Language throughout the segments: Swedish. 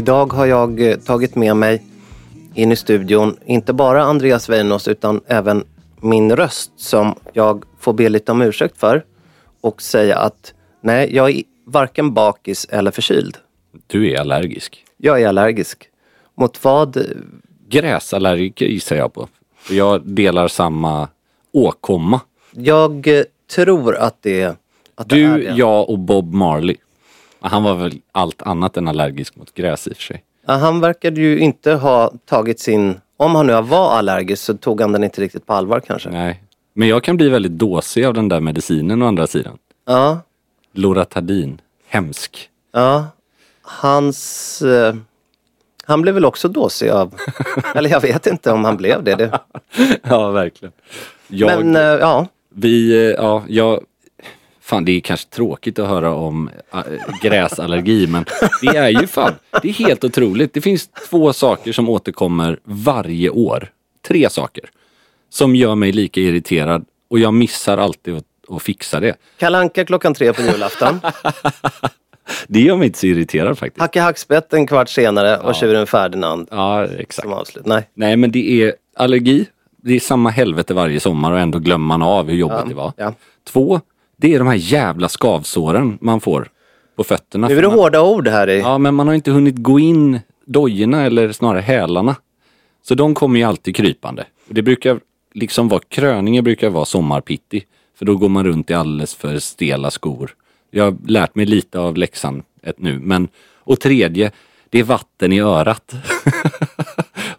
Idag har jag eh, tagit med mig in i studion inte bara Andreas Weinos utan även min röst som jag får be lite om ursäkt för och säga att nej, jag är varken bakis eller förkyld. Du är allergisk. Jag är allergisk. Mot vad? Gräsallergiker gissar jag på. Jag delar samma åkomma. Jag eh, tror att det, att det är Du, det. jag och Bob Marley. Han var väl allt annat än allergisk mot gräs i och för sig. Ja, Han verkade ju inte ha tagit sin... Om han nu var allergisk så tog han den inte riktigt på allvar kanske. Nej. Men jag kan bli väldigt dåsig av den där medicinen å andra sidan. Ja, Loratadin. Hemsk. ja. Hans... Eh, han blev väl också dåsig av... eller jag vet inte om han blev det. det. ja, verkligen. Jag, Men eh, ja, Vi, eh, ja, jag... Fan, det är kanske tråkigt att höra om äh, gräsallergi, men det är ju fan, det är helt otroligt. Det finns två saker som återkommer varje år. Tre saker. Som gör mig lika irriterad och jag missar alltid att, att fixa det. Kalanka klockan tre på julafton. Det gör mig inte så irriterad faktiskt. Hacka hackspett en kvart senare och tjuren Ferdinand Ja, exakt. som avslut. Nej. Nej, men det är allergi. Det är samma helvete varje sommar och ändå glömmer man av hur jobbigt det var. ja. Två, det är de här jävla skavsåren man får på fötterna. Nu är det hårda ord här i. Ja, men man har inte hunnit gå in dojorna eller snarare hälarna. Så de kommer ju alltid krypande. Det brukar liksom vara, kröningen brukar vara sommarpitti. För då går man runt i alldeles för stela skor. Jag har lärt mig lite av läxan ett nu. Men, och tredje, det är vatten i örat.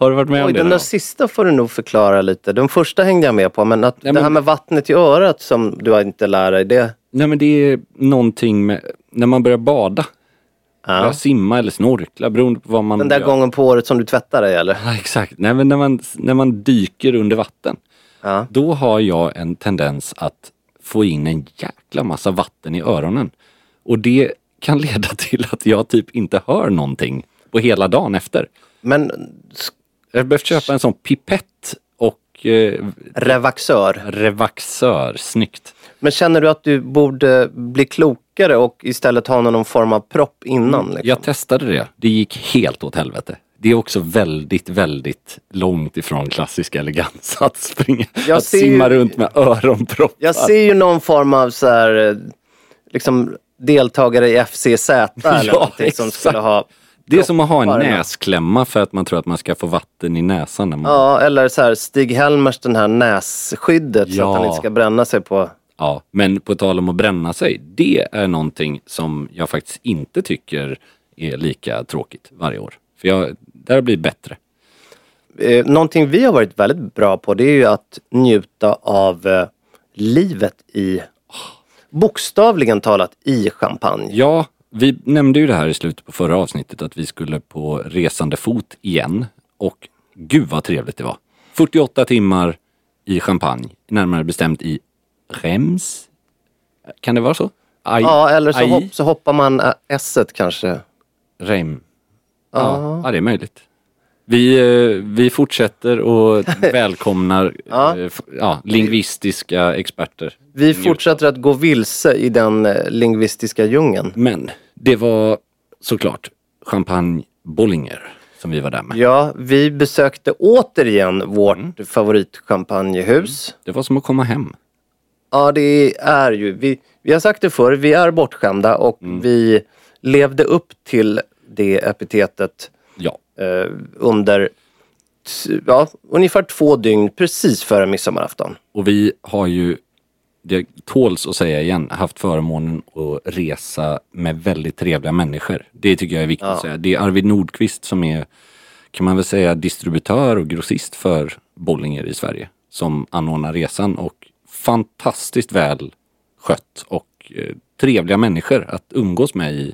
har du varit med Oj, om det? den där sista får du nog förklara lite. Den första hängde jag med på, men att Nej, det här men- med vattnet i örat som du har inte lär dig, det... Nej men det är någonting med, när man börjar bada. Ja. Börja simma eller snorkla beroende på vad man Den där gör. gången på året som du tvättar dig eller? Ja, exakt. Nej, men när, man, när man dyker under vatten. Ja. Då har jag en tendens att få in en jäkla massa vatten i öronen. Och det kan leda till att jag typ inte hör någonting på hela dagen efter. Men Jag behövt köpa en sån pipett och eh, revaxör. revaxör. Snyggt. Men känner du att du borde bli klokare och istället ha någon form av propp innan? Liksom? Jag testade det. Det gick helt åt helvete. Det är också väldigt, väldigt långt ifrån klassisk elegans att springa, Jag att simma ju- runt med öronproppar. Jag ser ju någon form av så här, eh, liksom deltagare i FCZ eller Ja, någonting som exakt. skulle ha Det är som att ha en näsklämma för att man tror att man ska få vatten i näsan. När man... Ja, eller så här Stig-Helmers den här nässkyddet så Ja. att han inte ska bränna sig på... Ja, men på tal om att bränna sig. Det är någonting som jag faktiskt inte tycker är lika tråkigt varje år. För jag, det har blivit bättre. Eh, någonting vi har varit väldigt bra på det är ju att njuta av eh, livet i... bokstavligen talat i champagne. Ja, vi nämnde ju det här i slutet på förra avsnittet att vi skulle på resande fot igen. Och gud vad trevligt det var. 48 timmar i Champagne, närmare bestämt i Reims. Kan det vara så? Aj, Ja, eller så, hopp, så hoppar man äh, s kanske. Reim. Ja, ja, det är möjligt. Vi, eh, vi fortsätter och välkomnar Ja. eh, ja, lingvistiska experter. Vi fortsätter att gå vilse i den eh, lingvistiska djungeln. Men det var såklart Champagne Bollinger som vi var där med. Ja, vi besökte återigen vårt favoritchampagnehus. Det var som att komma hem. Ja, det är ju, vi, vi har sagt det förr, vi är bortskämda och vi levde upp till det epitetet Ja, under t- ja, ungefär två dygn precis före midsommarafton. och vi har ju, det tåls att säga igen, haft förmånen att resa med väldigt trevliga människor. Det tycker jag är viktigt att säga. Det är Arvid Nordqvist som är, kan man väl säga, distributör och grossist för Bollinger i Sverige. Som anordnar resan och fantastiskt väl skött och eh, trevliga människor att umgås med i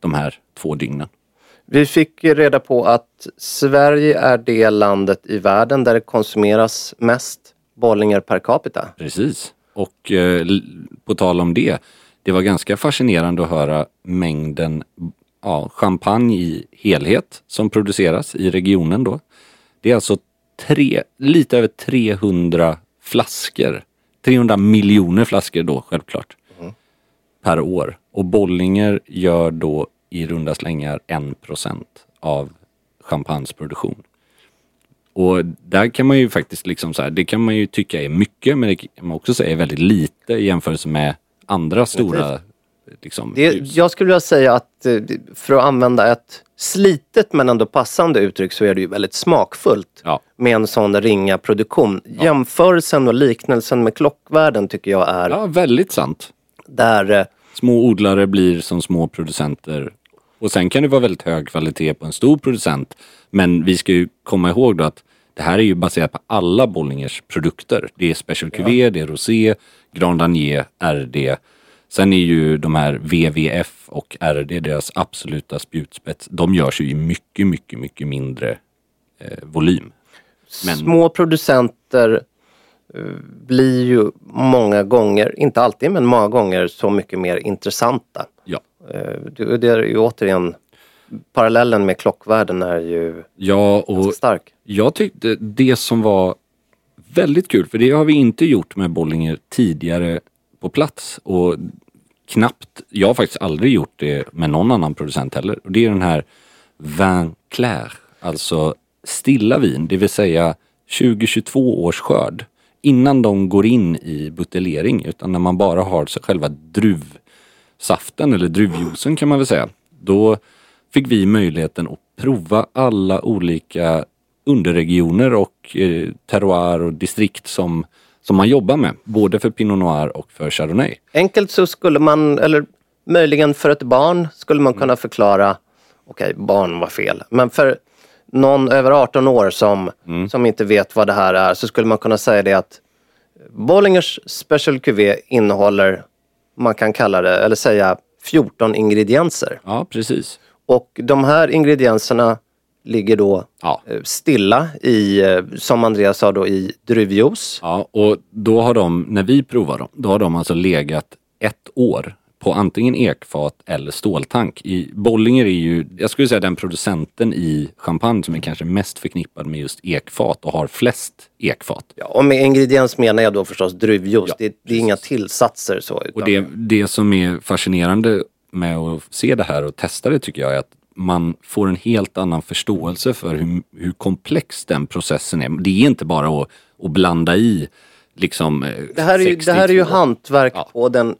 de här två dygnen. Vi fick reda på att Sverige är det landet i världen där det konsumeras mest bollingar per capita. Precis. Och eh, på tal om det, det var ganska fascinerande att höra mängden ja, champagne i helhet som produceras i regionen då. Det är alltså tre, lite över 300 flaskor. 300 miljoner flaskor då självklart. Per år. Och Bollinger gör då i runda slängar 1% av champagnes produktion. Och där kan man ju faktiskt liksom så här, det kan man ju tycka är mycket men det kan man också säga är väldigt lite i jämförelse med andra stora liksom, Det, jag skulle vilja säga att eh, för att använda ett slitet men ändå passande uttryck så är det ju väldigt smakfullt Ja. med en sån ringa produktion. Jämförelsen och liknelsen med klockvärlden tycker jag är ja, väldigt sant. där eh, Små odlare blir som små producenter. Och sen kan det vara väldigt hög kvalitet på en stor producent. Men vi ska ju komma ihåg då att det här är ju baserat på alla Bollingers produkter. Det är Special Cuvée, det är Rosé, Grand Danier, RD. Sen är ju de här VVF och RD deras absoluta spjutspets. De görs ju i mycket, mycket, mycket mindre eh, volym. Men- små producenter eh, blir ju många gånger, inte alltid men många gånger så mycket mer intressanta. Eh, Det det är ju återigen parallellen med klockvärlden är ju Ja, och stark. Jag tyckte det som var väldigt kul, för det har vi inte gjort med Bollinger tidigare på plats och knappt, jag har faktiskt aldrig gjort det med någon annan producent heller. Och det är den här Vin Clair, alltså stilla vin, det vill säga 2022 års skörd. Innan de går in i buteljering, utan när man bara har själva druvsaften eller druvjuicen kan man väl säga. Då fick vi möjligheten att prova alla olika underregioner och eh, terroir och distrikt som, som man jobbar med. Både för Pinot Noir och för Chardonnay. Enkelt så skulle man, eller möjligen för ett barn skulle man kunna förklara, okej barn var fel, men för någon över 18 år som, som inte vet vad det här är så skulle man kunna säga det att Bollingers Special Cuvée innehåller, man kan kalla det, eller säga 14 ingredienser. Ja, precis. Och de här ingredienserna ligger då Ja. eh, stilla i, eh, som Andreas sa då, i druvjuice. Ja, och då har de, när vi provar dem, då har de alltså legat ett år på antingen ekfat eller ståltank. I Bollinger är ju, jag skulle säga den producenten i champagne som är kanske mest förknippad med just ekfat och har flest ekfat. Ja, och med ingrediens menar jag då förstås druvjuice. Ja, det, det är inga tillsatser så. Utan, Och det, det som är fascinerande med att se det här och testa det tycker jag är att man får en helt annan förståelse för hur, hur komplex den processen är. Det är inte bara att, att blanda i liksom eh, det, här är ju, det här är ju 62. hantverk Ja. på den,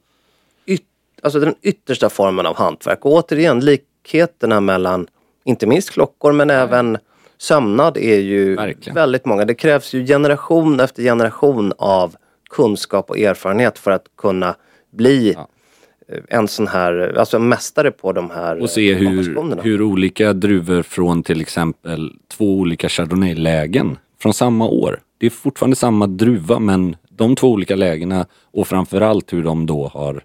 alltså den yttersta formen av hantverk. Och återigen likheterna mellan, inte minst klockor men även sömnad är ju Verkligen. väldigt många. Det krävs ju generation efter generation av kunskap och erfarenhet för att kunna bli Ja. eh, en sån här, alltså en mästare på de här Och se eh, hur, hur olika druvor från till exempel två olika chardonnay-lägen från samma år. Det är fortfarande samma druva men de två olika lägena och framförallt hur de då har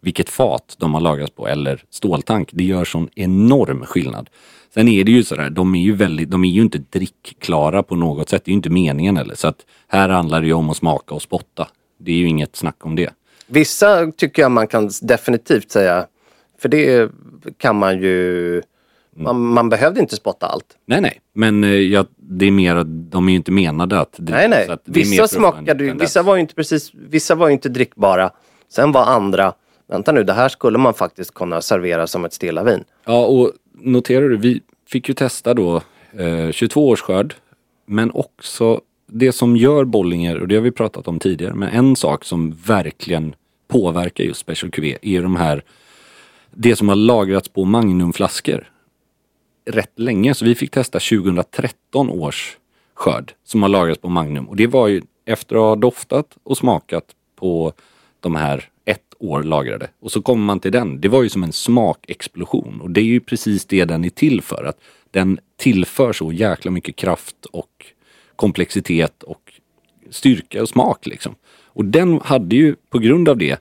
vilket fat de har lagrats på eller ståltank. Det gör sån enorm skillnad. Sen är det ju sådär, de är ju väldigt, de är ju inte drickklara på något sätt. Det är ju inte meningen heller. Så att här handlar det ju om att smaka och spotta. Det är ju inget snack om det. Vissa tycker jag man kan definitivt säga, för det kan man ju, man, man behövde inte spotta allt. Nej, nej, men eh, jag, det är mer att de är ju inte menade att dricka. Nej, nej. så att Vissa smakade ju, vissa var ju inte precis, vissa var ju inte drickbara. Sen var andra, vänta nu, det här skulle man faktiskt kunna servera som ett stilla vin. Ja, och noterar du, vi fick ju testa då eh, 22 års skörd, men också det som gör Bollinger, och det har vi pratat om tidigare, men en sak som verkligen påverkar just Special QV är de här, det som har lagrats på Magnumflaskor rätt länge. Så vi fick testa 2013 års skörd som har lagrats på Magnum. Och det var ju efter att ha doftat och smakat på de här ett år lagrade. Och så kommer man till den. Det var ju som en smakexplosion. Och det är ju precis det den är till för. Att den tillför så jäkla mycket kraft och komplexitet och styrka och smak liksom. Och den hade ju på grund av det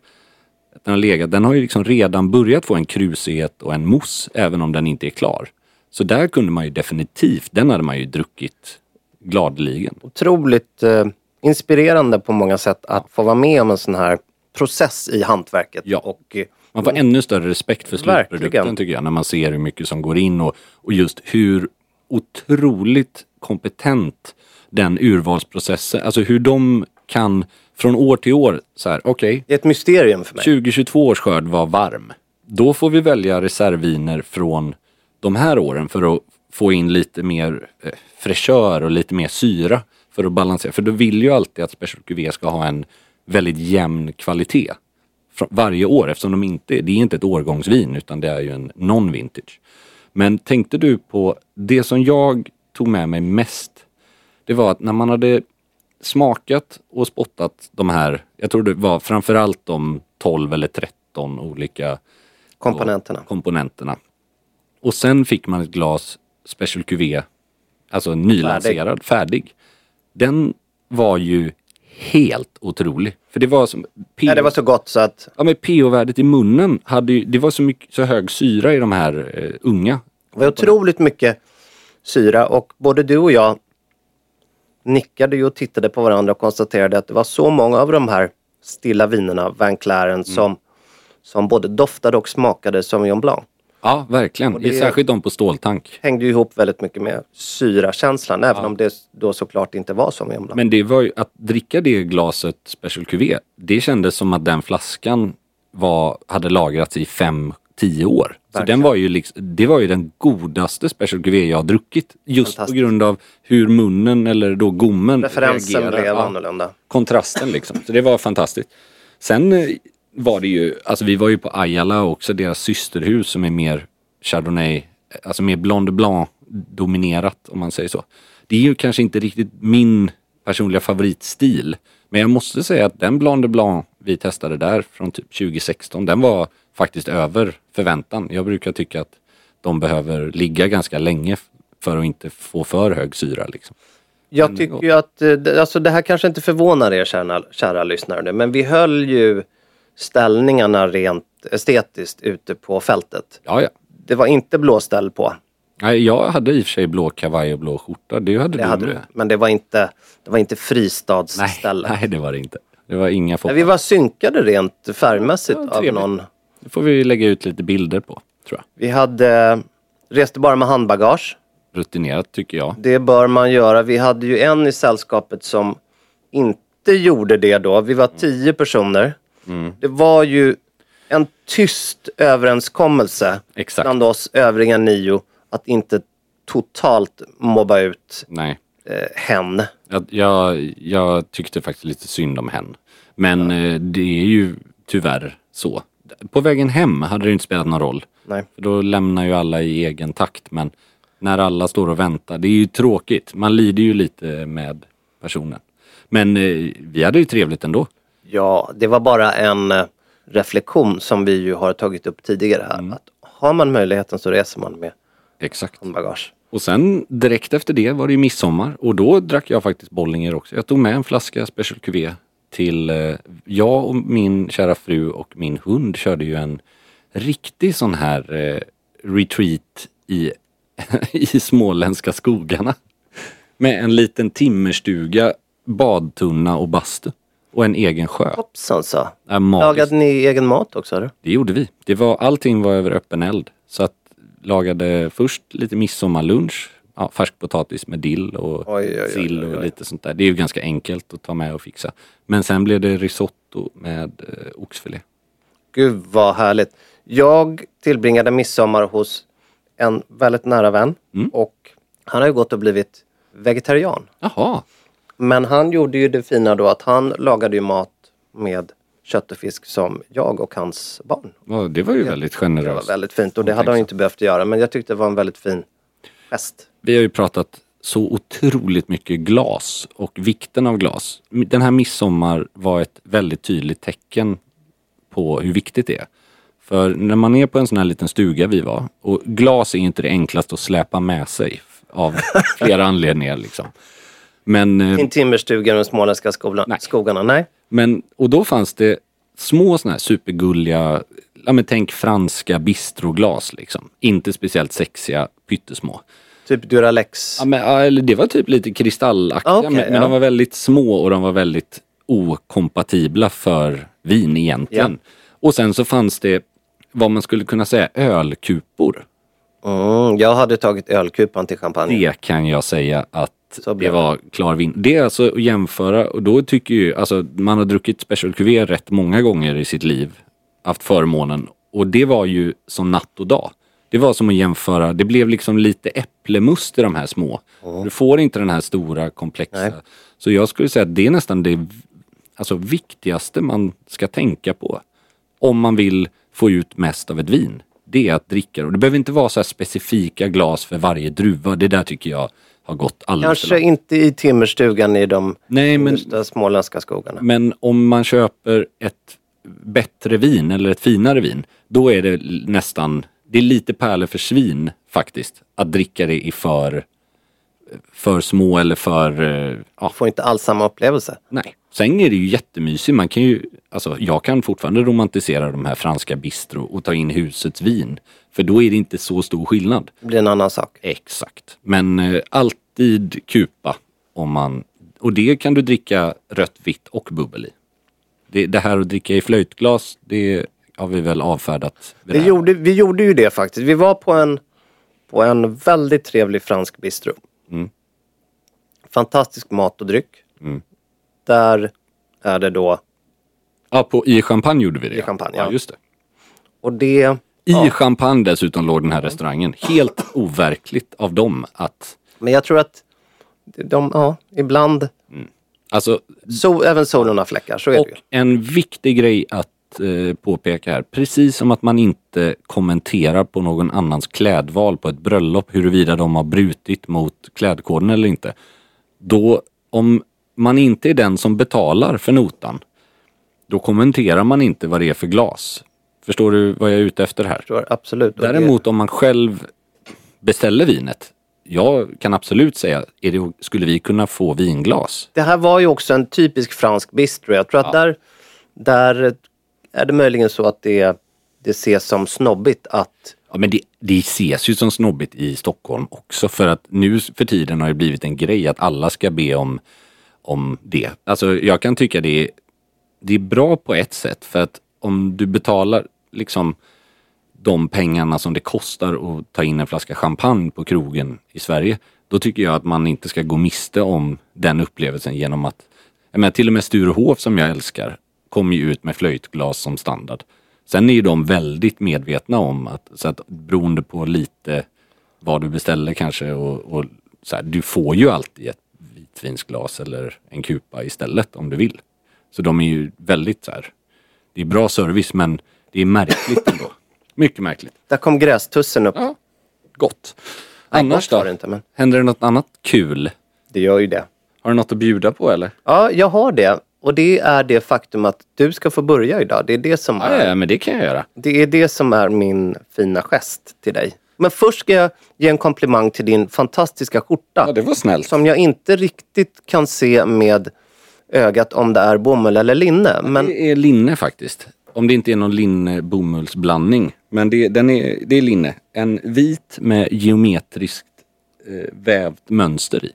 att den har legat, den har ju liksom redan börjat få en krusighet och en mousse även om den inte är klar. Så där kunde man ju definitivt, den hade man ju druckit gladeligen. Otroligt eh, inspirerande på många sätt att få vara med om en sån här process i hantverket. Ja. Och, eh, Man får ännu större respekt för slutprodukten Verkligen. tycker jag när man ser hur mycket som går in och, och just hur otroligt kompetent den urvalsprocessen, alltså hur de kan från år till år så här, okej, det är ett mysterium för mig. 2022 års skörd var varm. Då får vi välja reservviner från de här åren för att få in lite mer eh, fräschör och lite mer syra för att balansera. För då vill ju alltid att Special QV ska ha en väldigt jämn kvalitet varje år eftersom de inte, det är inte ett årgångsvin utan det är ju en non-vintage. Men tänkte du på det som jag tog med mig mest det var att när man hade smakat och spottat de här, jag tror det var framförallt de 12 eller 13 olika Komponenterna. komponenterna. Och sen fick man ett glas Special QV, alltså nylanserad, färdig. Den var ju helt otrolig. För det var som... P- Ja, det var så gott så att Ja men pH-värdet i munnen hade ju, det var så, mycket, så hög syra i de här eh, unga. det var otroligt mycket syra och både du och jag nickade ju och tittade på varandra och konstaterade att det var så många av de här stilla vinerna, Van Claren, Mm. som, som både doftade och smakade Sauvignon Blanc. Ja verkligen, Och det- särskilt de på ståltank. Hängde ju ihop väldigt mycket med syrakänslan, även om det då såklart inte var Sauvignon Blanc. Men det var ju, att dricka det glaset Special QV, det kändes som att den flaskan var, hade lagrats i fem, tio år. Så Verkligen. den var ju liksom, det var ju den godaste Special QV jag har druckit. Just på grund av hur munnen eller då gommen Referensen reagerar. blev Ja, annorlunda. kontrasten liksom. Så det var fantastiskt. Sen eh, var det ju, alltså vi var ju på Ayala också, deras systerhus som är mer Chardonnay, alltså mer Blanc de Blanc dominerat om man säger så. Det är ju kanske inte riktigt min personliga favoritstil. Men jag måste säga att den Blanc de Blanc vi testade där från typ 2016, den var faktiskt över förväntan. Jag brukar tycka att de behöver ligga ganska länge för att inte få för hög syra liksom. Jag tycker ju att, eh, alltså det här kanske inte förvånar er kära, kära lyssnare men vi höll ju ställningarna rent estetiskt ute på fältet. Ja, ja. Det var inte blåställ på, Nej, jag hade i och för sig blå kavaj och blå skjorta. Det hade det du hade med. du. Men det var inte, det var inte Nej, fristadsställe. nej, det var det inte. Det var inga Nej, vi var synkade rent färgmässigt Ja, av någon. Det får vi lägga ut lite bilder på, tror jag. Vi hade, reste bara med handbagage. Rutinerat tycker jag. Det bör man göra. Vi hade ju en i sällskapet som inte gjorde det då. Vi var tio personer. Mm. Det var ju en tyst överenskommelse Exakt. bland oss övriga nio att inte totalt mobba ut Nej. eh, hen. Jag, jag, jag tyckte faktiskt lite synd om henne. Men eh, det är ju tyvärr så. På vägen hem hade det inte spelat någon roll. Nej. För då lämnar ju alla i egen takt. Men när alla står och väntar, det är ju tråkigt. Man lider ju lite med personen. Men eh, vi hade ju trevligt ändå. Ja, det var bara en eh, reflektion som vi ju har tagit upp tidigare här. Mm. Att har man möjligheten så reser man med Exakt. handbagage. Och sen direkt efter det var det ju midsommar och då drack jag faktiskt Bollinger också. Jag tog med en flaska Special QV till, eh, jag och min kära fru och min hund körde ju en riktig sån här eh, retreat i, i småländska skogarna. Med en liten timmerstuga, badtunna och bastu. Och en egen sjö. Hoppsan så. Äh, magiskt. Lagade ni egen mat också? Eller? Det gjorde vi. Det var, allting var över öppen eld. Så att lagade först lite midsommarlunch. Ja, färsk potatis med dill och Oj, oj, oj, sill och oj. lite sånt där. Det är ju ganska enkelt att ta med och fixa. Men sen blev det risotto med eh, oxfilé. Gud vad härligt. Jag tillbringade midsommar hos en väldigt nära vän Mm. och han har ju gått och blivit vegetarian. Jaha, Men han gjorde ju det fina då att han lagade ju mat med kött och fisk som jag och hans barn. ja, det var ju väldigt Det var generöst. väldigt fint och det hade han inte behövt göra men jag tyckte det var en väldigt fin gest. Vi har ju pratat så otroligt mycket glas och vikten av glas. Den här midsommar var ett väldigt tydligt tecken på hur viktigt det är. För när man är på en sån här liten stuga vi var, och glas är inte det enklaste att släpa med sig av flera anledningar liksom. Men, eh, Din timmerstuga i de småländska skolan, Nej. skogarna, nej. men, och då fanns det små såna här supergulliga, ja men tänk franska bistroglas liksom. Inte speciellt sexiga, pyttesmå. Typ Duralex. Ja, men, ja, eller det var typ lite kristallaktiga Ah, okej, men, men ja. de var väldigt små och de var väldigt okompatibla för vin egentligen. Och sen så fanns det vad man skulle kunna säga ölkupor. Mm, jag hade tagit ölkupan till champagne. Det kan jag säga att Det blev var klar vin. Det är alltså att jämföra och då tycker ju, alltså man har druckit Special Cuvée rätt många gånger i sitt liv. Haft förmånen. Och det var ju som natt och dag. Det var som att jämföra, det blev liksom lite äpplemust i de här små. Du får inte den här stora komplexa. Nej. Så jag skulle säga att det är nästan det alltså, viktigaste man ska tänka på. Om man vill få ut mest av ett vin. Det är att dricka det. Och det behöver inte vara så här specifika glas för varje druva. Det där tycker jag har gått alldeles för Kanske långt. inte i timmerstugan i de Nej, men, småländska skogarna. men om man köper ett bättre vin eller ett finare vin, då är det nästan, det är lite pärlor för svin faktiskt. Att dricka det i för, för små eller för, eh, ja, Får inte alls samma upplevelse. nej. Sen är det ju jättemysigt, man kan ju, alltså jag kan fortfarande romantisera de här franska bistro och ta in husets vin. För då är det inte så stor skillnad. Det blir en annan sak. Exakt. Men eh, alltid kupa om man... Och det kan du dricka rött, vitt och bubbel i. Det, det här att dricka i flöjtglas, det har vi väl avfärdat. Vi här. gjorde, vi gjorde ju det faktiskt. Vi var på en, på en väldigt trevlig fransk bistro. Mm. Fantastisk mat och dryck. Mm. Där är det då, Ja, på, i champagne gjorde vi det. I champagne, ja. ja. just det. och det, I champagne dessutom låg den här restaurangen. Helt overkligt av dem att... men jag tror att de, ja, ibland, Alltså, so, även solen har fläckar, så är och det ju. en viktig grej att eh, påpeka här. Precis som att man inte kommenterar på någon annans klädval på ett bröllop huruvida de har brutit mot klädkoden eller inte. Då, om man inte är den som betalar för notan, då kommenterar man inte vad det är för glas. Förstår du vad jag är ute efter här? Förstår, absolut. Däremot om man själv beställer vinet, jag kan absolut säga, det, skulle vi kunna få vinglas? Det här var ju också en typisk fransk bistro. Jag tror att där, där är det möjligen så att det, det ses som snobbigt att Ja, men det, det ses ju som snobbigt i Stockholm också för att nu för tiden har det blivit en grej att alla ska be om, om det. Alltså jag kan tycka det är, det är bra på ett sätt för att om du betalar liksom de pengarna som det kostar att ta in en flaska champagne på krogen i Sverige. Då tycker jag att man inte ska gå miste om den upplevelsen genom att, jag menar, till och med Sturehof som jag älskar kommer ju ut med flöjtglas som standard. Sen är ju de väldigt medvetna om att, så att beroende på lite vad du beställer kanske och, och så här, du får ju alltid ett vitvinsglas eller en kupa istället om du vill. Så de är ju väldigt så här, det är bra service men det är märkligt ändå. Mycket märkligt. där kom grästussen upp. Ja, gott. Nej, Annars gott var då? det inte, men Händer det något annat kul? det gör ju det. Har du något att bjuda på eller? Ja, jag har det. Och det är det faktum att du ska få börja idag. Det är det som Ja, är, ja, men det kan jag göra. det är, det som är min fina gest till dig. Men först ska jag ge en komplimang till din fantastiska skjorta. Ja, det var snällt. Som jag inte riktigt kan se med ögat om det är bomull eller linne. Men Det är linne faktiskt. Om det inte är någon linne-bomullsblandning. Men det, den är, det är linne. En vit med geometriskt eh, vävt mönster i.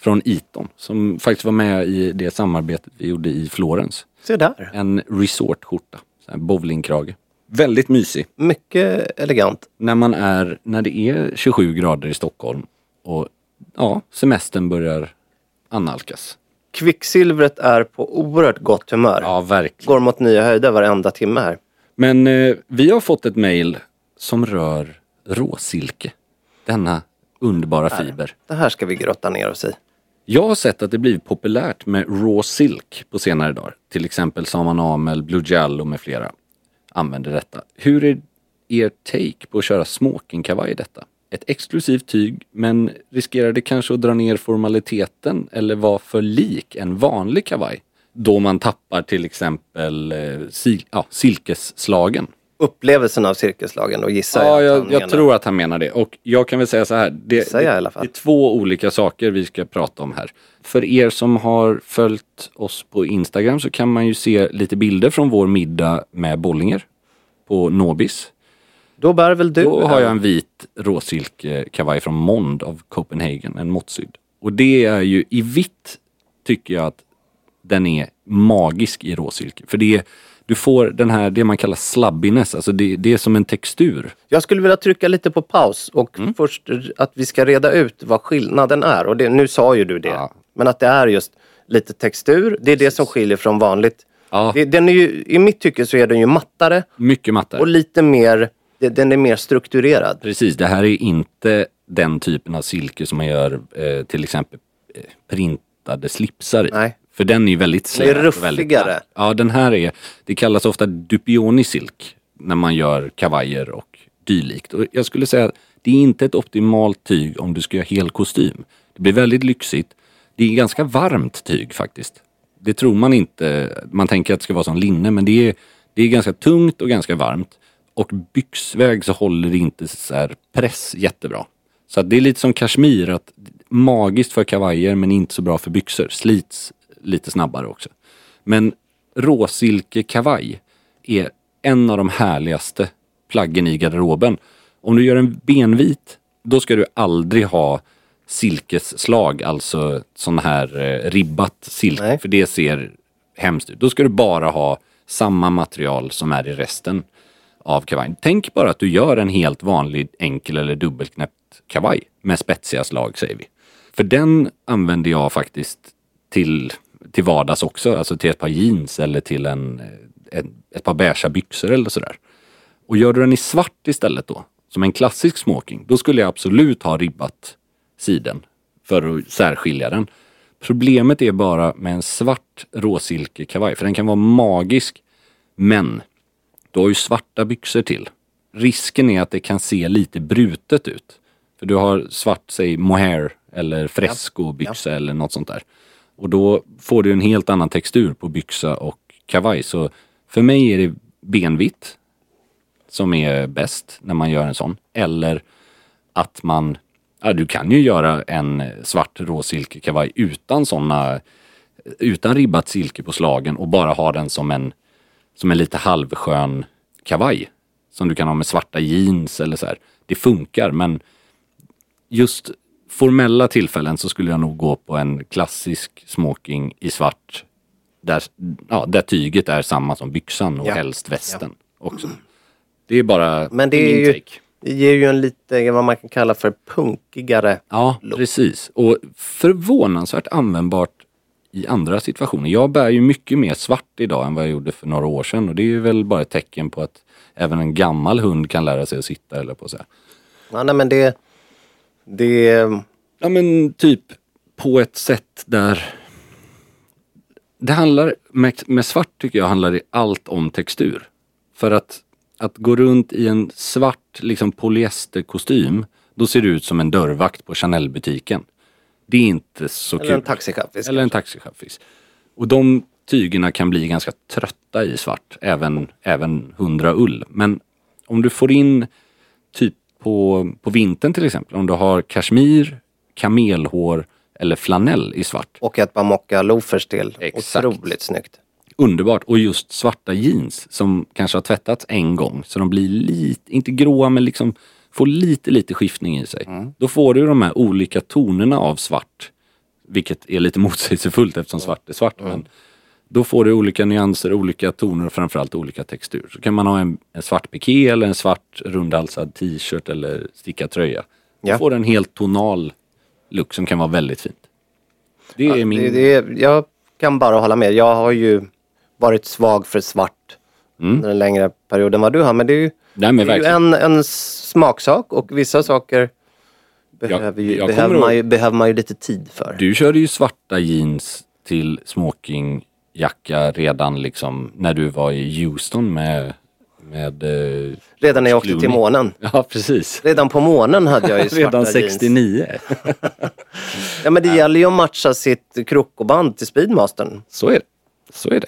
Från Eton. Som faktiskt var med i det samarbetet vi gjorde i Florens. se där, En resortskjorta. Här Bowlingkrage. Väldigt mysig. mycket elegant. När man är, när det är 27 grader i Stockholm och ja, semestern börjar annalkas. Kvicksilvret är på oerhört gott humör. Ja, verkligen. Går mot nya höjder varenda timme här. Men eh, vi har fått ett mejl som rör råsilke. Denna underbara fiber. Det här ska vi grotta ner oss i. Jag har sett att det blivit populärt med raw silk på senare dagar. Till exempel Saman Amel, Blue Jallo med flera använder detta. Hur är er take på att köra smokingkavaj i detta? Ett exklusivt tyg, men riskerar det kanske att dra ner formaliteten eller vara för lik en vanlig kavaj? Då man tappar till exempel eh, sil- ja, silkesslagen. Upplevelsen av cirkuslagen och gissar Ja, att jag, han jag menar. tror att han menar det. Och jag kan väl säga så här. Det, jag det, det är två olika saker vi ska prata om här. För er som har följt oss på Instagram så kan man ju se lite bilder från vår middag med Bollinger på Nobis. Då bär väl du Då har jag en vit råsilkekavaj från Mond av Copenhagen, en måttsydd. Och det är ju i vitt tycker jag att den är magisk i råsilke. För det är, du får den här, det man kallar slabbiness, alltså det, det är som en textur. Jag skulle vilja trycka lite på paus och Mm. först att vi ska reda ut vad skillnaden är. Och det, nu sa ju du det. Ja. Men att det är just lite textur. Det är det som skiljer från vanligt. Ja. Det, den är ju, I mitt tycke så är den ju mattare Mycket mattare. och lite mer, den är mer strukturerad. Precis, det här är inte den typen av silke som man gör eh, till exempel eh, printade slipsar i. Nej. För den är ju väldigt Den är slät och väldigt ruffigare. Ja, den här är, det kallas ofta dupioni silk när man gör kavajer och dylikt. Och jag skulle säga att det är inte ett optimalt tyg om du ska göra hel kostym. Det blir väldigt lyxigt. Det är ganska varmt tyg faktiskt. Det tror man inte. Man tänker att det ska vara som linne men det är, det är ganska tungt och ganska varmt. Och byxväg så håller det inte så här press jättebra. Så det är lite som kashmir, att magiskt för kavajer men inte så bra för byxor. Slits lite snabbare också. Men råsilkekavaj är en av de härligaste plaggen i garderoben. Om du gör en benvit, då ska du aldrig ha silkesslag, alltså sån här eh, ribbat silke, Nej. för det ser hemskt ut. Då ska du bara ha samma material som är i resten av kavajen. Tänk bara att du gör en helt vanlig enkel eller dubbelknäppt kavaj med spetsiga slag säger vi. För den använder jag faktiskt till, till vardags också, alltså till ett par jeans eller till en, eh, en, ett par beiga byxor eller sådär. Och gör du den i svart istället då, som en klassisk smoking, då skulle jag absolut ha ribbat siden för att särskilja den. Problemet är bara med en svart råsilkekavaj, för den kan vara magisk, men du har ju svarta byxor till. Risken är att det kan se lite brutet ut. För du har svart, säg mohair eller fresco-byxa eller något sånt där. Och då får du en helt annan textur på byxa och kavaj. Så för mig är det benvitt som är bäst när man gör en sån. Eller att man, ja du kan ju göra en svart råsilkekavaj utan såna, utan ribbat silke på slagen och bara ha den som en, som en lite halvskön kavaj. Som du kan ha med svarta jeans eller så här. Det funkar men just formella tillfällen så skulle jag nog gå på en klassisk smoking i svart. Där, ja, där tyget är samma som byxan och Ja. helst västen också. Det är bara Men det är ju, take. det ger ju en lite, vad man kan kalla för punkigare. Ja, precis. Och förvånansvärt användbart i andra situationer. Jag bär ju mycket mer svart idag än vad jag gjorde för några år sedan och det är ju väl bara ett tecken på att även en gammal hund kan lära sig att sitta eller på att säga. Ja, nej, men det, det, Ja men typ på ett sätt där det handlar, med, med svart tycker jag handlar det allt om textur. För att, att gå runt i en svart liksom polyesterkostym, då ser du ut som en dörrvakt på Chanel-butiken. Det är inte så eller kul. en taxichaffis. Eller en taxichaffis. Och de tygerna kan bli ganska trötta i svart, även, även 100 ull. Men om du får in typ på, på vintern till exempel, om du har kashmir, kamelhår eller flanell i svart. Och ett par mocka loafers till. Exakt. Otroligt snyggt. Underbart. Och just svarta jeans som kanske har tvättats en gång så de blir lite, inte gråa men liksom får lite lite skiftning i sig. Då får du de här olika tonerna av svart. Vilket är lite motsägelsefullt eftersom svart är svart. Men då får du olika nyanser, olika toner och framförallt olika textur. Så kan man ha en, en svart piké eller en svart rundhalsad t-shirt eller stickad tröja. Då Ja. får du en helt tonal look som kan vara väldigt fint. Det är min... Det, det, är- jag kan bara hålla med. Jag har ju varit svag för svart under en längre period än vad du har. Men det är ju, Nej, det är ju en, en smaksak och vissa saker behöver, ju, jag behöver, kommer man ju, behöver man ju lite tid för. Du körde ju svarta jeans till smokingjacka redan liksom när du var i Houston med... med eh, Redan när jag åkte till månen. ja, precis. Redan på månen hade jag ju svarta Redan jeans. 69. Ja men det gäller ju att matcha sitt krokoband till Speedmastern. Så är det. Så är det.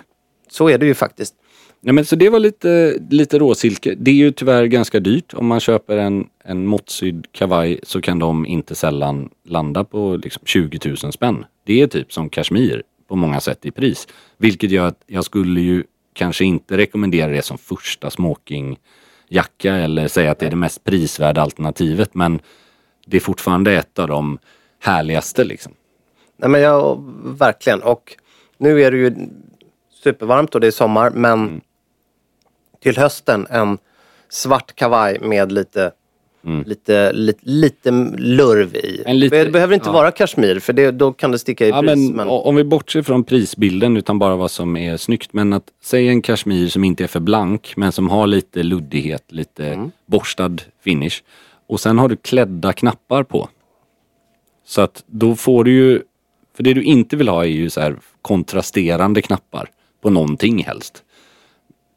Så är det ju faktiskt. Ja, men så det var lite, lite råsilke. Det är ju tyvärr ganska dyrt. Om man köper en, en måttsydd kavaj så kan de inte sällan landa på liksom 20 000 spänn. Det är typ som kashmir på många sätt i pris. Vilket gör att jag skulle ju kanske inte rekommendera det som första smokingjacka eller säga att det är det mest prisvärda alternativet. Men det är fortfarande ett av de härligaste liksom. Nej men jag, verkligen. Och nu är det ju supervarmt och det är sommar men Mm. Till hösten en svart kavaj med lite Lite, lite, lite lurv i. Mm. Lite- det behöver inte ja. vara kashmir för det, då kan det sticka i Ja, pris. men, men, Om vi bortser från prisbilden utan bara vad som är snyggt. Men att säga en kashmir som inte är för blank men som har lite luddighet, lite Mm. borstad finish. Och sen har du klädda knappar på. Så att då får du ju, för det du inte vill ha är ju så här kontrasterande knappar på någonting helst.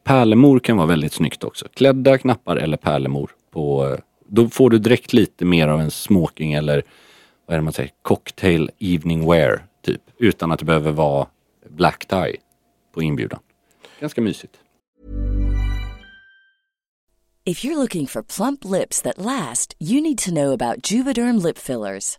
Pärlemor kan vara väldigt snyggt också. Klädda knappar eller pärlemor på, då får du direkt lite mer av en smoking eller vad är det man säger, cocktail evening wear typ. Utan att det behöver vara black tie på inbjudan. Ganska mysigt. If you're looking for plump lips that last, you need to know about Juvederm lip fillers.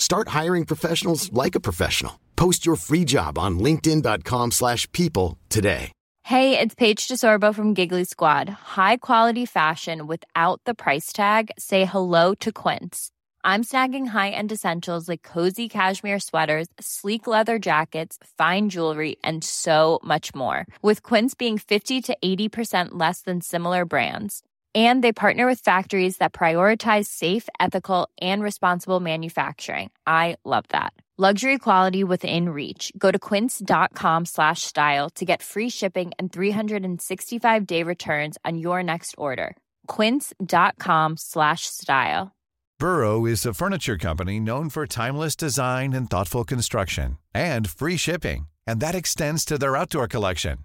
Start hiring professionals like a professional. Post your free job on linkedin.com/people slash people today. Hey, it's Paige DeSorbo from Giggly Squad. High quality fashion without the price tag. Say hello to Quince. I'm snagging high-end essentials like cozy cashmere sweaters, sleek leather jackets, fine jewelry, and so much more. With Quince being 50 to 80% less than similar brands. And they partner with factories that prioritize safe, ethical, and responsible manufacturing. I love that. Luxury quality within reach. Go to quince.com slash style to get free shipping and 365 day returns on your next order. Quince.com slash style. Burrow is a furniture company known for timeless design and thoughtful construction and free shipping, and that extends to their outdoor collection.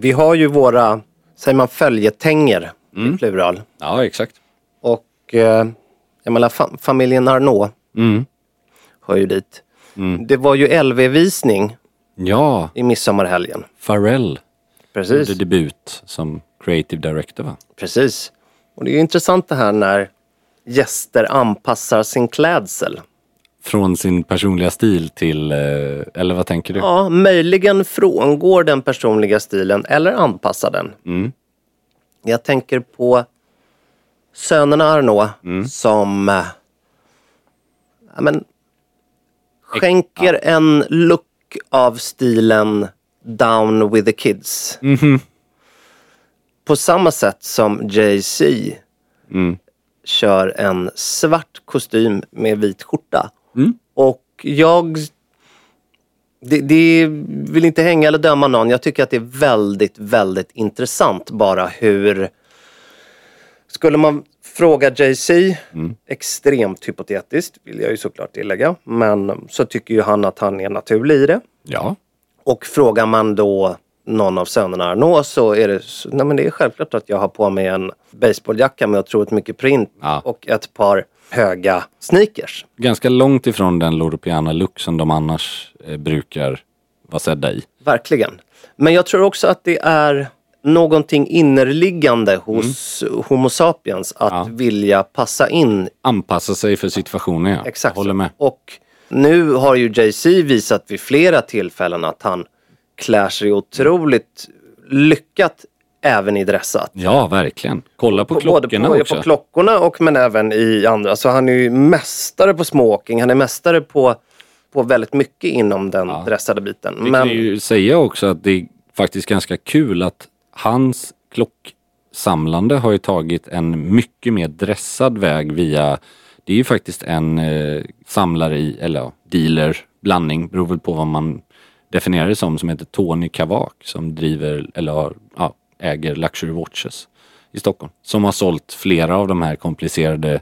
Vi har ju våra, säger man följetänger i plural. Ja, exakt. Och eh, jag menar, fa- familjen Arnault Mm. hör ju dit. Det var ju LV-visning Ja, i midsommarhelgen. Pharrell Precis. gjorde debut som creative director va? Precis. Och det är ju intressant det här när gäster anpassar sin klädsel. Från sin personliga stil till, eh, eller vad tänker du? Ja, möjligen frångår den personliga stilen eller anpassar den. Mm. Jag tänker på sönerna Arnault Mm. som eh, ja, men, skänker en look av stilen Down with the Kids. Mhm. På samma sätt som Jay-Z Mm. kör en svart kostym med vit skjorta. Mm. Och jag det, det vill inte hänga eller döma någon. Jag tycker att det är väldigt, väldigt intressant bara hur... Skulle man fråga Jay-Z, Mm. extremt hypotetiskt vill jag ju såklart tillägga, men så tycker ju han att han är naturlig i det. Ja. Och frågar man då någon av sönerna Arnault så är det, nej men det är självklart att jag har på mig en baseballjacka med otroligt mycket print Ja. och ett par höga sneakers. Ganska långt ifrån den Loropiana look som de annars eh, brukar vara sedda i. Verkligen. Men jag tror också att det är någonting innerliggande hos Homo sapiens att Mm. Ja. vilja passa in. Anpassa sig för situationen ja. Exakt. Håller med. Och nu har ju Jay-Z visat vid flera tillfällen att han klär sig otroligt lyckat även i dressat. Ja, verkligen. Kolla på, På- klockorna både på, också. på klockorna och men även i andra. Så han är ju mästare på smoking. Han är mästare på, på väldigt mycket inom den Ja. dressade biten. Vi Men kan ju säga också att det är faktiskt ganska kul att hans klocksamlande har ju tagit en mycket mer dressad väg via det är ju faktiskt en eh, samlare i, eller ja, dealer, blandning, beror väl på vad man definierar det som, som heter Tony Kavak som driver, eller har, ja, äger Luxury Watches i Stockholm. Som har sålt flera av de här komplicerade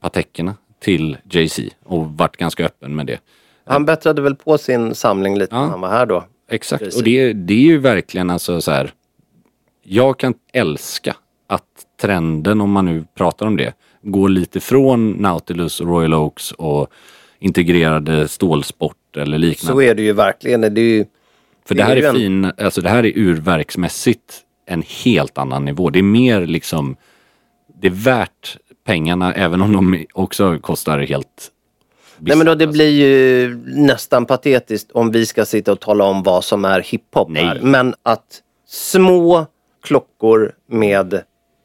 Pateckerna till Jay-Z och varit ganska öppen med det. han bättrade väl på sin samling lite Ja. när han var här då. Exakt, och det, det är ju verkligen alltså så här. Jag kan älska att trenden, om man nu pratar om det, går lite från Nautilus och Royal Oaks och integrerade stålsport eller liknande. Så är det ju verkligen. Det är ju, För det det här är är en- fin, alltså det här är urverksmässigt en helt annan nivå. Det är mer liksom, det är värt pengarna även om de också kostar helt nej men då, det blir ju nästan patetiskt om vi ska sitta och tala om vad som är hiphop Nej. Men att små klockor med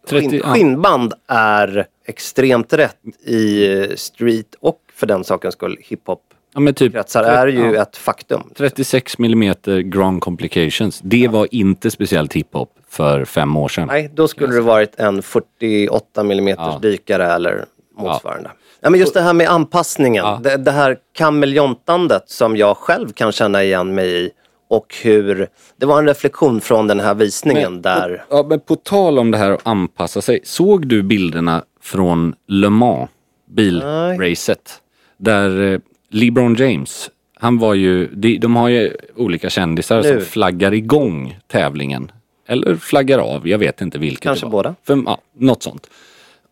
30 skinn, ja. skinnband är extremt rätt i street och för den sakens skull hiphop-kretsar Ja, men typ är ju ja. ett faktum. 36 mm ground complications. Det var inte speciellt hiphop för fem år sedan. Nej, då skulle det varit en 48 mm Ja. dykare eller motsvarande. Ja. men just det här med anpassningen, Ja. det, det här kameleontandet som jag själv kan känna igen mig i och hur, det var en reflektion från den här visningen Men- där, Ja, men på tal om det här att anpassa sig. Såg du bilderna från Le Mans bilracet? Där eh, LeBron James, han var ju, de, de har ju olika kändisar Nu. som flaggar igång tävlingen. Eller flaggar av, jag vet inte vilket Kanske det var. båda. För, ja, något sånt.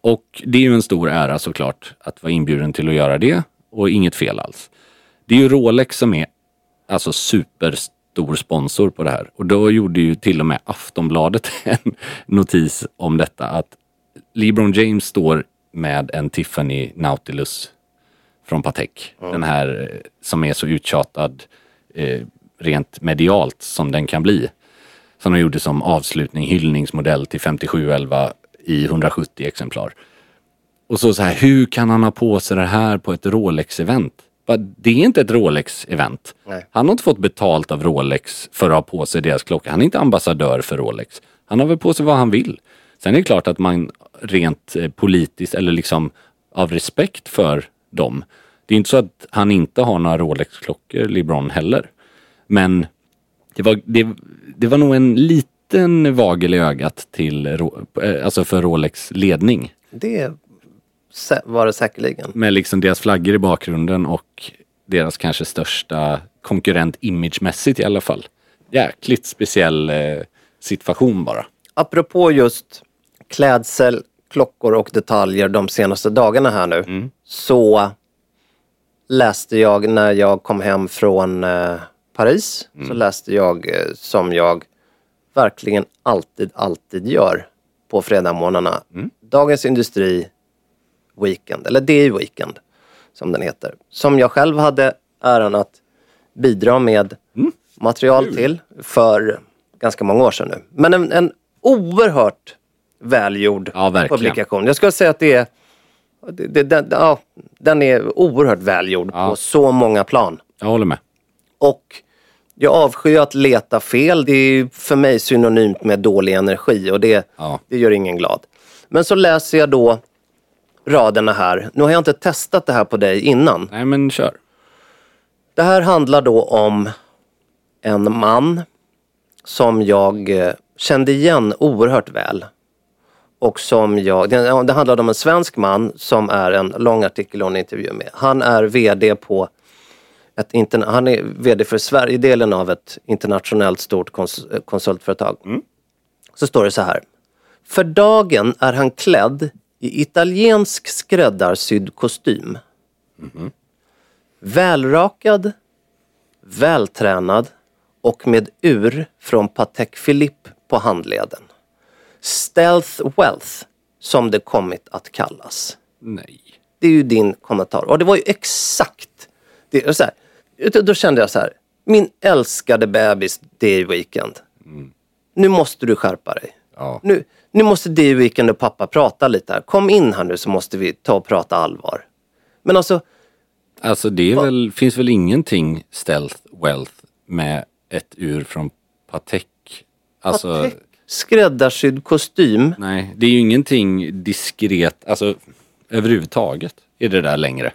Och det är ju en stor ära såklart att vara inbjuden till att göra det. Och inget fel alls. Det är ju Rolex som är alltså superstor sponsor på det här. Och då gjorde ju till och med Aftonbladet en notis om detta att LeBron James står med en Tiffany Nautilus från Patek. Den här eh, som är så uttjatad eh, rent medialt som den kan bli. Som de gjorde som avslutning, hyllningsmodell till 5711 i 170 exemplar. Och så, så här, hur kan han ha på sig det här på ett Rolex-event? Det är inte ett Rolex-event. Han har inte fått betalt av Rolex för att ha på sig deras klocka. Han är inte ambassadör för Rolex. Han har väl på sig vad han vill. Sen är det klart att man rent eh, politiskt eller liksom av respekt för dem. Det är inte så att han inte har några Rolex-klockor, LeBron heller. Men det var, det, det var nog en liten vagel i ögat till, eh, alltså för Rolex ledning. Det var det säkerligen. Med liksom deras flaggor i bakgrunden och deras kanske största konkurrent imagemässigt i alla fall. Jäkligt speciell eh, situation bara. Apropå just klädsel, klockor och detaljer de senaste dagarna här nu. Så läste jag när jag kom hem från eh, Paris. Så läste jag eh, som jag verkligen alltid, alltid gör på fredagsmorgnarna. Dagens Industri Weekend, eller DI Weekend som den heter. Som jag själv hade äran att bidra med material till för ganska många år sedan nu. Men en, en oerhört välgjord Ja, verkligen. publikation. Jag skulle säga att det är det, det, den- ja, den är oerhört välgjord Ja. på så många plan. Jag håller med. Och jag avskyr att leta fel. Det är ju för mig synonymt med dålig energi och det, Ja. det gör ingen glad. Men så läser jag då raderna här. Nu har jag inte testat det här på dig innan. Nej men kör. Det här handlar då om en man som jag eh, kände igen oerhört väl. Och som jag, det, handlade om en svensk man som är en lång artikel och en intervju med. Han är VD på ett han är VD för Sverigedelen av ett internationellt stort kons- konsultföretag. Så står det så här. För dagen är han klädd i italiensk skräddarsydd kostym. Välrakad, vältränad och med ur från Patek Philippe på handleden. Stealth wealth, som det kommit att kallas. Nej. Det är ju din kommentar. Och det var ju exakt det. Så här, då- kände jag så här. Min älskade bebis, är weekend. Nu måste du skärpa dig. Ja. Nu, nu måste det weekend och pappa prata lite här. Kom in här nu så måste vi ta och prata allvar. Men alltså, Alltså det väl, finns väl ingenting stealth wealth med ett ur från Patek. Alltså, Patek, skräddarsydd kostym. nej, det är ju ingenting diskret, alltså överhuvudtaget är det där längre.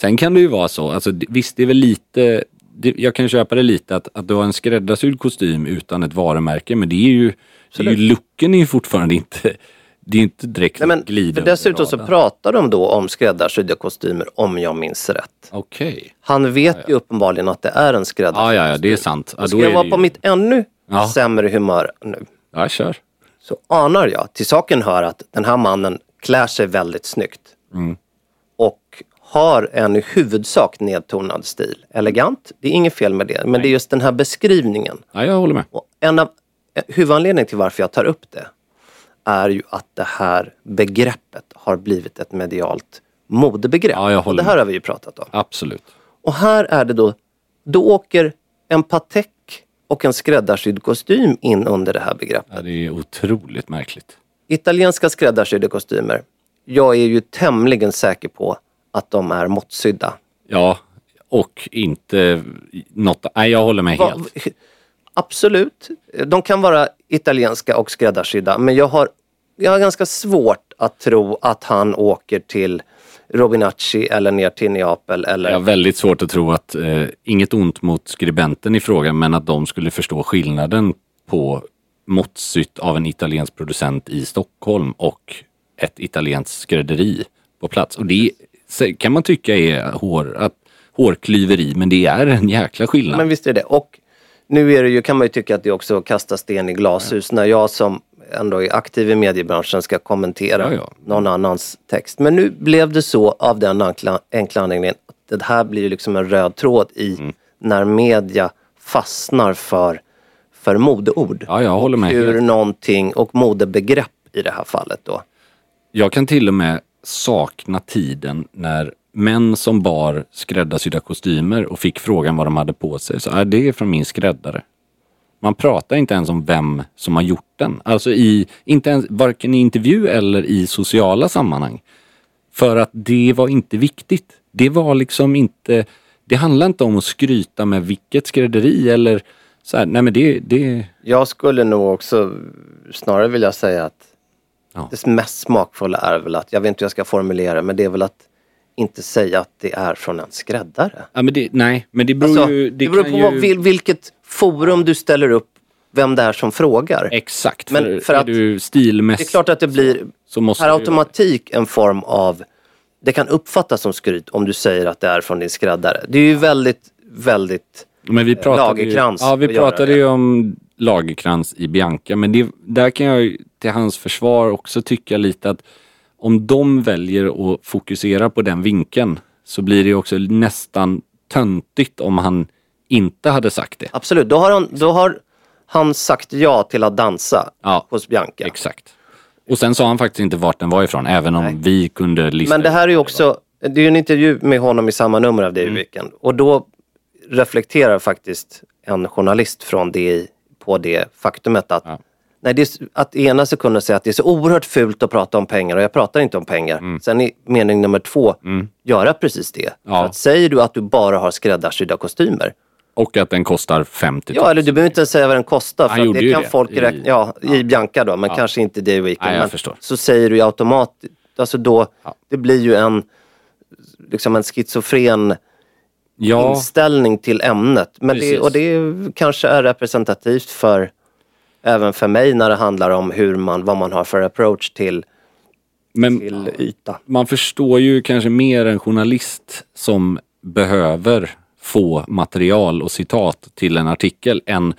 Sen kan det ju vara så, alltså visst det är väl lite, det, jag kan köpa det lite att, att du har en skräddarsydd kostym utan ett varumärke, men det är ju, det är ju looken är ju fortfarande inte, det är ju inte direkt Nej, men, glida för dessutom så pratar de då om skräddarsydda kostymer om jag minns rätt. Okej. Han vet ju uppenbarligen att det är en skräddarsydd Ja, ja, ja, det är sant. Ja, Ska då jag är vara på ju... mitt ännu Ja. sämre humör nu Ja, kör. så anar jag, till saken hör att den här mannen klär sig väldigt snyggt. Mm. Och har en i huvudsak nedtonad stil. Elegant, det är inget fel med det. Men det är just den här beskrivningen. Ja, jag håller med. Och en av eh, huvudanledningen till varför jag tar upp det är ju att det här begreppet har blivit ett medialt modebegrepp. Ja, jag och håller det här med. har vi ju pratat om. Absolut. Och här är det då, då åker en Patek och en skräddarsydd kostym in under det här begreppet. Ja, det är otroligt märkligt. Italienska skräddarsydda kostymer. Jag är ju tämligen säker på att de är måttsydda. Ja, och inte något... Nej, jag håller med Va- helt. Absolut, de kan vara italienska och skräddarsydda men jag har, jag har ganska svårt att tro att han åker till Robinacci eller ner till Neapel eller... Jag har väldigt svårt att tro att, eh, inget ont mot skribenten i frågan, men att de skulle förstå skillnaden på måttsytt av en italiensk producent i Stockholm och ett italienskt skrädderi på plats. Och det kan man tycka är hår, att, hårklyveri, men det är en jäkla skillnad. Men visst är det. Och nu är det ju, kan man ju tycka att det också kastar sten i glashus när jag som ändå är aktiv i mediebranschen ska kommentera Ja, ja. någon annans text. Men nu blev det så av den enkla, enkla anledningen att det här blir liksom en röd tråd i Mm. när media fastnar för, för modeord. Ja, jag håller med Hur någonting, och modebegrepp i det här fallet då. Jag kan till och med sakna tiden när män som bar skräddarsydda kostymer och fick frågan vad de hade på sig. Så är det är från min skräddare. Man pratar inte ens om vem som har gjort den. Alltså i, inte ens, varken i intervju eller i sociala sammanhang. För att det var inte viktigt. Det var liksom inte, det handlar inte om att skryta med vilket skrädderi eller så här, nej men det, det, Jag skulle nog också snarare vilja säga att Ja. det mest smakfulla är väl att, jag vet inte hur jag ska formulera men det är väl att inte säga att det är från en skräddare. Ja, men det, nej, men det beror Alltså, ju... det beror kan på ju... vad, vilket forum du ställer upp, vem det är som frågar. Exakt, Men för, för är att- du Det är klart att det blir per automatik en form av, det kan uppfattas som skryt om du säger att det är från din skräddare. Det är ju väldigt, väldigt, Men vi pratade Lagerkrans ju, ja, vi pratade ju om Lagerkrans i Bianca, men det, där kan jag till hans försvar också tycka lite att om de väljer att fokusera på den vinkeln så blir det också nästan töntigt om han inte hade sagt det. absolut. Då har han, då har han sagt ja till att dansa Ja, hos Bianca. exakt. Och sen sa han faktiskt inte vart den var ifrån, även om vi kunde lista Men det här är ju också, det är ju en intervju med honom i samma nummer av Mm. DI Weekend. Och då reflekterar faktiskt en journalist från DI på det faktumet att Ja. Nej, det är, att ena sekunden säga att det är så oerhört fult att prata om pengar och jag pratar inte om pengar. Sen i mening nummer två, göra precis det. Mm. Ja. För att säger du att du bara har skräddarsydda kostymer, Och att den kostar 50 ja eller du behöver inte ens säga vad den kostar för det kan det folk i- räkna, ja, i Bianca då, men kanske inte i DI Weekend. Nej, jag förstår. Så säger du ju automatiskt, alltså då, det blir ju en, liksom en schizofren Ja, inställning till ämnet. Men det, och det kanske är representativt för även för mig när det handlar om hur man, vad man har för approach till, men till yta. man förstår ju kanske mer en journalist som behöver få material och citat till en artikel än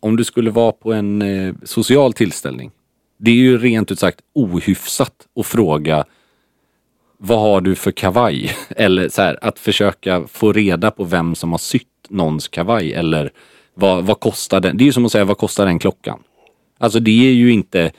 om du skulle vara på en eh, social tillställning. Det är ju rent ut sagt ohyfsat att fråga vad har du för kavaj? Eller så här, att försöka få reda på vem som har sytt någons kavaj eller vad, vad kostar den? Det är ju som att säga vad kostar den klockan? Alltså det är ju inte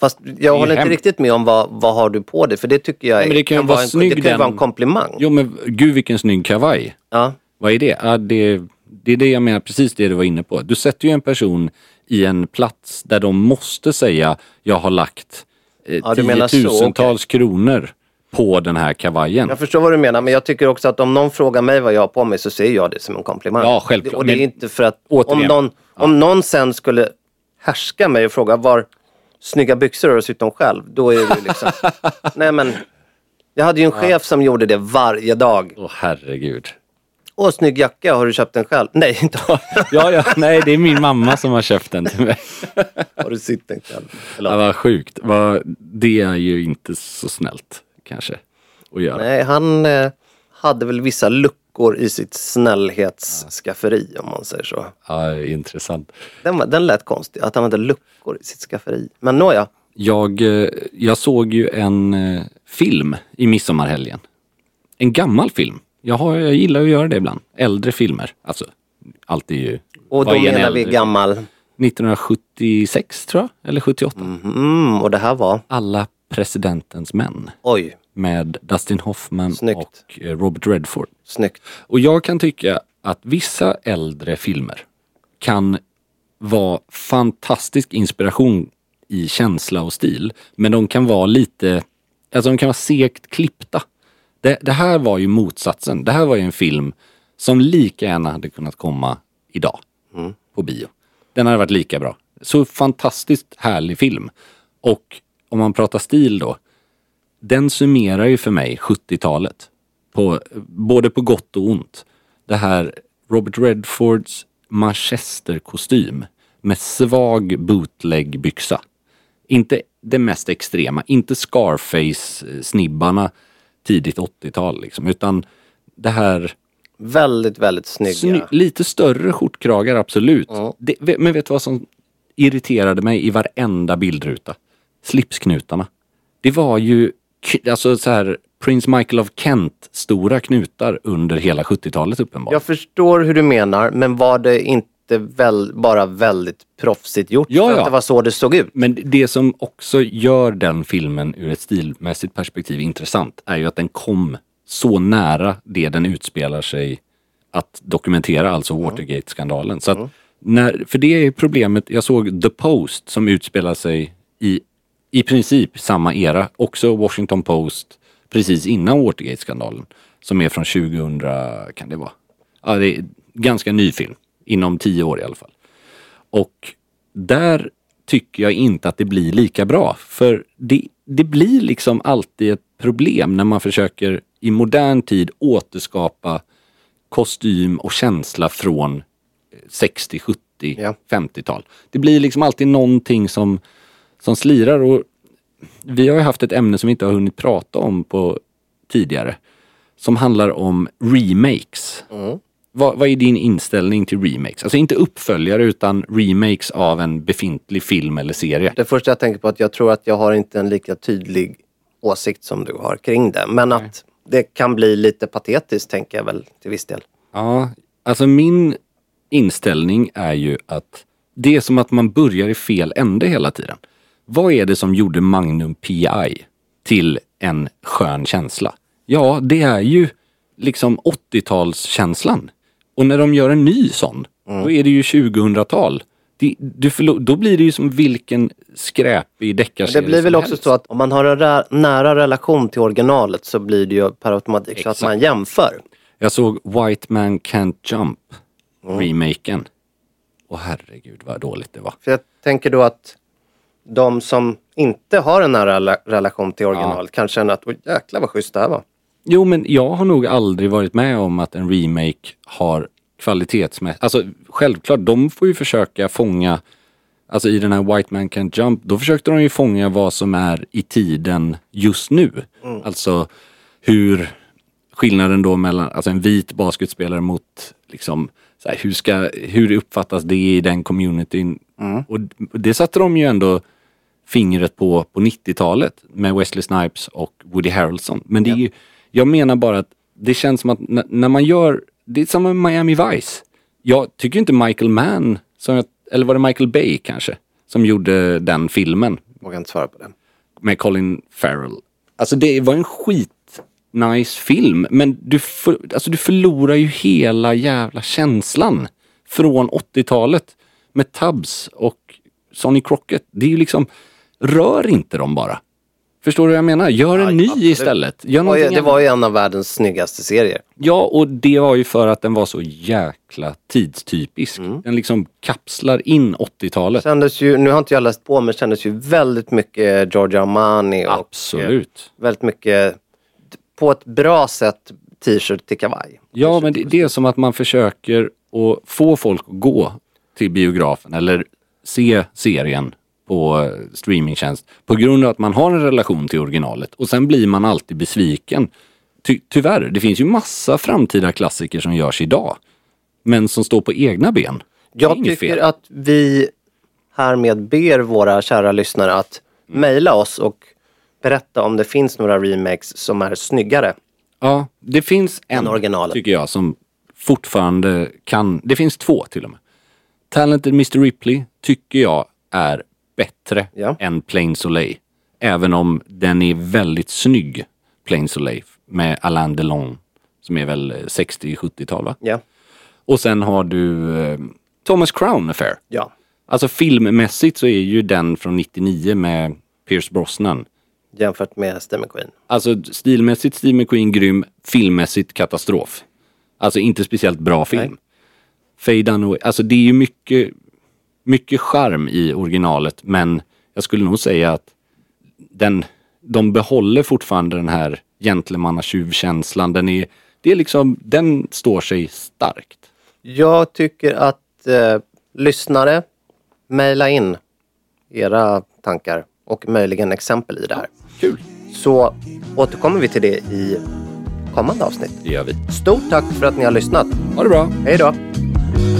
Fast jag håller inte riktigt med om vad, vad har du på dig, för det tycker jag Ja, men det kan ju vara en, snygg det kan vara en komplimang. Jo men gud vilken snygg kavaj. Ja. Vad är det? Ja, det? Det är det jag menar, precis det du var inne på. Du sätter ju en person i en plats där de måste säga jag har lagt eh, Ja, tiotusentals kronor på den här kavajen. Jag förstår vad du menar, men jag tycker också att om någon frågar mig vad jag har på mig så ser jag det som en komplimang. Ja, självklart. Och det är Men inte för att återigen, om, någon, om någon sen skulle härska mig och fråga var snygga byxor har du sytt dem själv? Då är ju liksom... Nej men, jag hade ju en chef som gjorde det varje dag. Åh herregud. Åh, snygg jacka, har du köpt den själv? Nej, inte Ja, ja, nej det är min mamma som har köpt den till mig. har du sytt den själv. Ja, Eller, vad sjukt. Det är ju inte så snällt kanske att göra. Nej, han eh, hade väl vissa luckor i sitt snällhetsskafferi om man säger så. Ja, intressant. Den, var, den lät konstig, att han hade luckor i sitt skafferi. Men nåja. Jag, eh, jag såg ju en eh, film i midsommarhelgen. En gammal film. Jag, har, jag gillar att göra det ibland. Äldre filmer. Alltså, allt är ju... Och då menar vi äldre gammal. 1976 tror jag, eller 78. Mm, och det här var, Alla presidentens män. oj, Med Dustin Hoffman Snyggt. och eh, Robert Redford. snyggt. Och jag kan tycka att vissa äldre filmer kan vara fantastisk inspiration i känsla och stil. Men de kan vara lite, alltså de kan vara segt klippta. Det, det här var ju motsatsen. Det här var ju en film som lika gärna hade kunnat komma idag på bio. Den hade varit lika bra. Så fantastiskt härlig film. Och om man pratar stil då. Den summerar ju för mig 70-talet. På, både på gott och ont. Det här Robert Redfords manchesterkostym med svag bootlegbyxa. Inte det mest extrema, inte Scarface-snibbarna tidigt 80-tal liksom, utan det här Väldigt, väldigt snygga. Sny- lite större skjortkragar, absolut. Det, ve- men vet du vad som irriterade mig i varenda bildruta? Slipsknutarna. Det var ju alltså så här Prince Michael of Kent stora knutar under hela 70-talet uppenbarligen. Jag förstår hur du menar, men var det inte väl, bara väldigt proffsigt gjort? Ja, för att det var så det såg ut? Men det som också gör den filmen ur ett stilmässigt perspektiv intressant är ju att den kom så nära det den utspelar sig att dokumentera, alltså Watergate-skandalen. Så att när, för det är problemet, jag såg The Post som utspelar sig i i princip samma era, också Washington Post precis innan Watergate-skandalen. Som är från 2000, kan det vara? Ja, det är ganska ny film. Inom tio år i alla fall. Och där tycker jag inte att det blir lika bra. För det, det blir liksom alltid ett problem när man försöker i modern tid återskapa kostym och känsla från 60, 70, Ja. 50-tal. Det blir liksom alltid någonting som, som slirar och vi har ju haft ett ämne som vi inte har hunnit prata om på tidigare. Som handlar om remakes. Vad, vad är din inställning till remakes? Alltså inte uppföljare utan remakes av en befintlig film eller serie. Det första jag tänker på är att jag tror att jag har inte en lika tydlig åsikt som du har kring det. Men att det kan bli lite patetiskt tänker jag väl till viss del. Ja, alltså min inställning är ju att det är som att man börjar i fel ände hela tiden. Vad är det som gjorde Magnum PI till en skön känsla? Ja, det är ju liksom 80-talskänslan. Och när de gör en ny sån, då är det ju 2000-tal. Det, du förlo- då blir det ju som vilken skräpig deckarserie Det blir väl också helst. så att om man har en rä- nära relation till originalet så blir det ju per automatik så att Exakt. man jämför. Jag såg White Man Can't Jump, remaken. Och herregud vad dåligt det var. För jag tänker då att de som inte har en nära rela- relation till originalet kan känna att oj jäklar vad schysst det här var. Jo, men jag har nog aldrig varit med om att en remake har kvalitetsmässigt... Alltså självklart, de får ju försöka fånga... Alltså i den här White Man Can't Jump, då försökte de ju fånga vad som är i tiden just nu. Alltså hur skillnaden då mellan alltså en vit basketspelare mot liksom så här, hur, ska, hur uppfattas det i den communityn? Och det satte de ju ändå fingret på på 90-talet med Wesley Snipes och Woody Harrelson. Men det är ju, jag menar bara att det känns som att när, man gör, det är som med Miami Vice. Jag tycker inte Michael Mann, som jag, eller var det Michael Bay kanske, som gjorde den filmen Vågar inte svara på det. med Colin Farrell. Alltså det var en skit nice film men du, för, alltså du förlorar ju hela jävla känslan från 80-talet med Tubbs och Sonny Crockett. Det är ju liksom, rör inte dem bara. Förstår du vad jag menar? Gör en ny absolut. istället. Gör Det var, ju, det var ju en av världens snyggaste serier. Ja, och det var ju för att den var så jäkla tidstypisk. Mm. Den liksom kapslar in 80-talet. Kändes ju, nu har inte jag läst på men kändes ju väldigt mycket Giorgio Armani och Absolut. eh, väldigt mycket på ett bra sätt t-shirt till kavaj. Ja, men det, det är som att man försöker att få folk att gå till biografen eller se serien på eh, streamingtjänst på grund av att man har en relation till originalet och sen blir man alltid besviken. Ty, tyvärr, det finns ju massa framtida klassiker som görs idag. Men som står på egna ben. Jag tycker fel. att vi härmed ber våra kära lyssnare att Mm. mejla oss och berätta om det finns några remakes som är snyggare. Ja, det finns en, originalet. tycker jag, som fortfarande kan... Det finns två till och med. Talented Mr Ripley tycker jag är bättre Ja. än Plain Soleil. Även om den är väldigt snygg, Plain Soleil, med Alain Delon, som är väl 60-70-tal va? Ja. Och sen har du eh, Thomas Crown Affair. ja. Alltså filmmässigt så är ju den från 99 med Pierce Brosnan Jämfört med Steve McQueen. Alltså stilmässigt Steve McQueen grym, filmmässigt katastrof. Alltså inte speciellt bra film. Nej. Faye Dunaway, alltså det är ju mycket, mycket charm i originalet men jag skulle nog säga att den, de behåller fortfarande den här gentlemannatjuvkänslan. Den är, det är liksom, den står sig starkt. Jag tycker att eh, lyssnare, mejla in era tankar och möjligen exempel i det här. Kul. Så återkommer vi till det i kommande avsnitt. Det gör vi. Stort tack för att ni har lyssnat. Ha det bra. Hej då! Thank you.